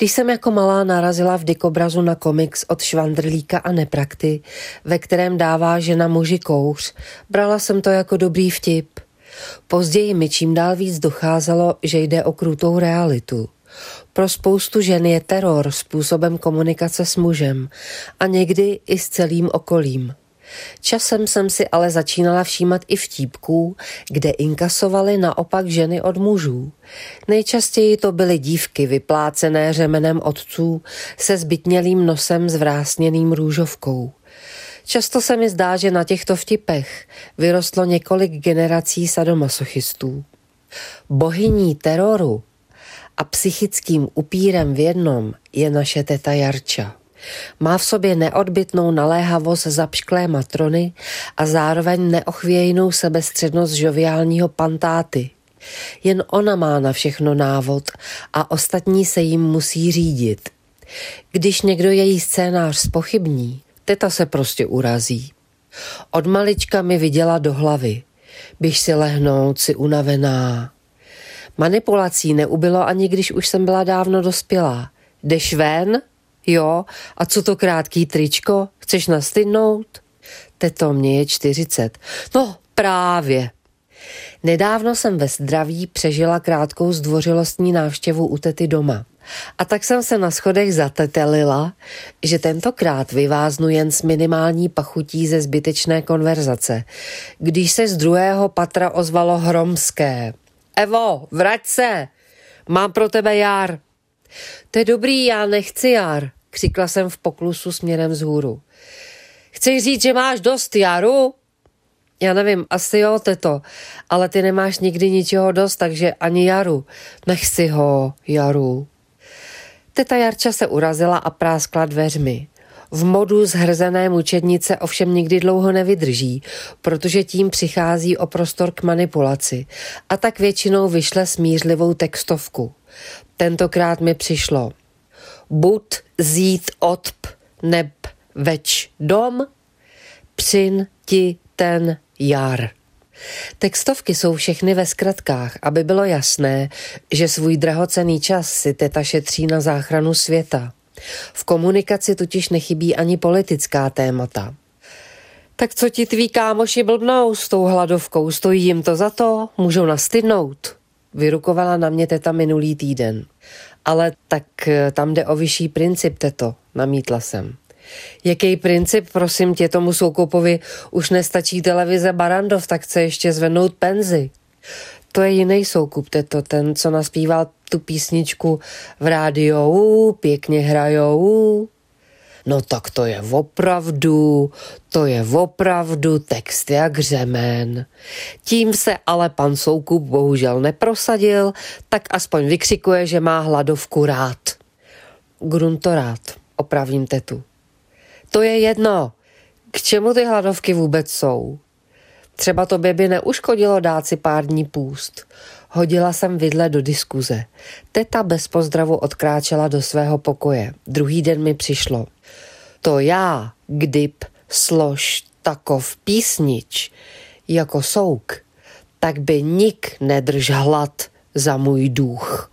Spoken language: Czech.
Když jsem jako malá narazila v dikobrazu na komiks od Švandrlíka a Neprakty, ve kterém dává žena muži kouř, brala jsem to jako dobrý vtip. Později mi čím dál víc docházelo, že jde o krutou realitu. Pro spoustu žen je teror způsobem komunikace s mužem a někdy i s celým okolím. Časem jsem si ale začínala všímat i vtípků, kde inkasovaly naopak ženy od mužů. Nejčastěji to byly dívky vyplácené řemenem otců se zbytnělým nosem s vrásněným růžovkou. Často se mi zdá, že na těchto vtipech vyrostlo několik generací sadomasochistů. Bohyní teroru a psychickým upírem v jednom je naše teta Jarča. Má v sobě neodbitnou naléhavost zapšklé matrony a zároveň neochvějnou sebestřednost žoviálního pantáty. Jen ona má na všechno návod a ostatní se jim musí řídit. Když někdo její scénář spochybní, teta se prostě urazí. Od malička mi viděla do hlavy. Běž si lehnout, si unavená. Manipulací neubylo ani když už jsem byla dávno dospělá. Jdeš ven? Jo, a co to krátký tričko? Chceš nastydnout? Teto, mě je čtyřicet. No, právě. Nedávno jsem ve zdraví přežila krátkou zdvořilostní návštěvu u tety doma. A tak jsem se na schodech zatetelila, že tentokrát vyváznu jen s minimální pachutí ze zbytečné konverzace, když se z druhého patra ozvalo hromské. Evo, vrať se, mám pro tebe jar. To je dobrý, já nechci jar, křikla jsem v poklusu směrem vzhůru. Chci říct, že máš dost jaru? Já nevím, asi jo, teto, ale ty nemáš nikdy ničeho dost, takže ani jaru. Nech si ho, jaru. Teta Jarča se urazila a práskla dveřmi. V modu zhrzené mučednice ovšem nikdy dlouho nevydrží, protože tím přichází o prostor k manipulaci a tak většinou vyšle smířlivou textovku. Tentokrát mi přišlo. Bud zít odp neb več dom, přin ti ten jar. Textovky jsou všechny ve zkratkách, aby bylo jasné, že svůj drahocený čas si teta šetří na záchranu světa. V komunikaci totiž nechybí ani politická témata. Tak co ti tví kámoši blbnou s tou hladovkou? Stojí jim to za to? Můžou nastydnout? Vyrukovala na mě teta minulý týden. Ale tak eh, tam jde o vyšší princip, teto, namítla jsem. Jaký princip, prosím tě, tomu Soukupovi už nestačí televize Barandov, tak chce ještě zvednout penzi. To je jiný Soukup, teto, ten, co naspíval tu písničku v rádiu, pěkně hrajou. No tak to je opravdu, to je opravdu text jak řemen. Tím se ale pan Soukup bohužel neprosadil, tak aspoň vykřikuje, že má hladovku rád. Grunto rád, opravím tetu. To je jedno. K čemu ty hladovky vůbec jsou? Třeba to by neuškodilo dát si pár dní půst. Hodila jsem vidle do diskuze. Teta bez pozdravu odkráčela do svého pokoje. Druhý den mi přišlo. To já, kdyb slož takov písnič jako souk, tak by nik nedrž hlad za můj duch.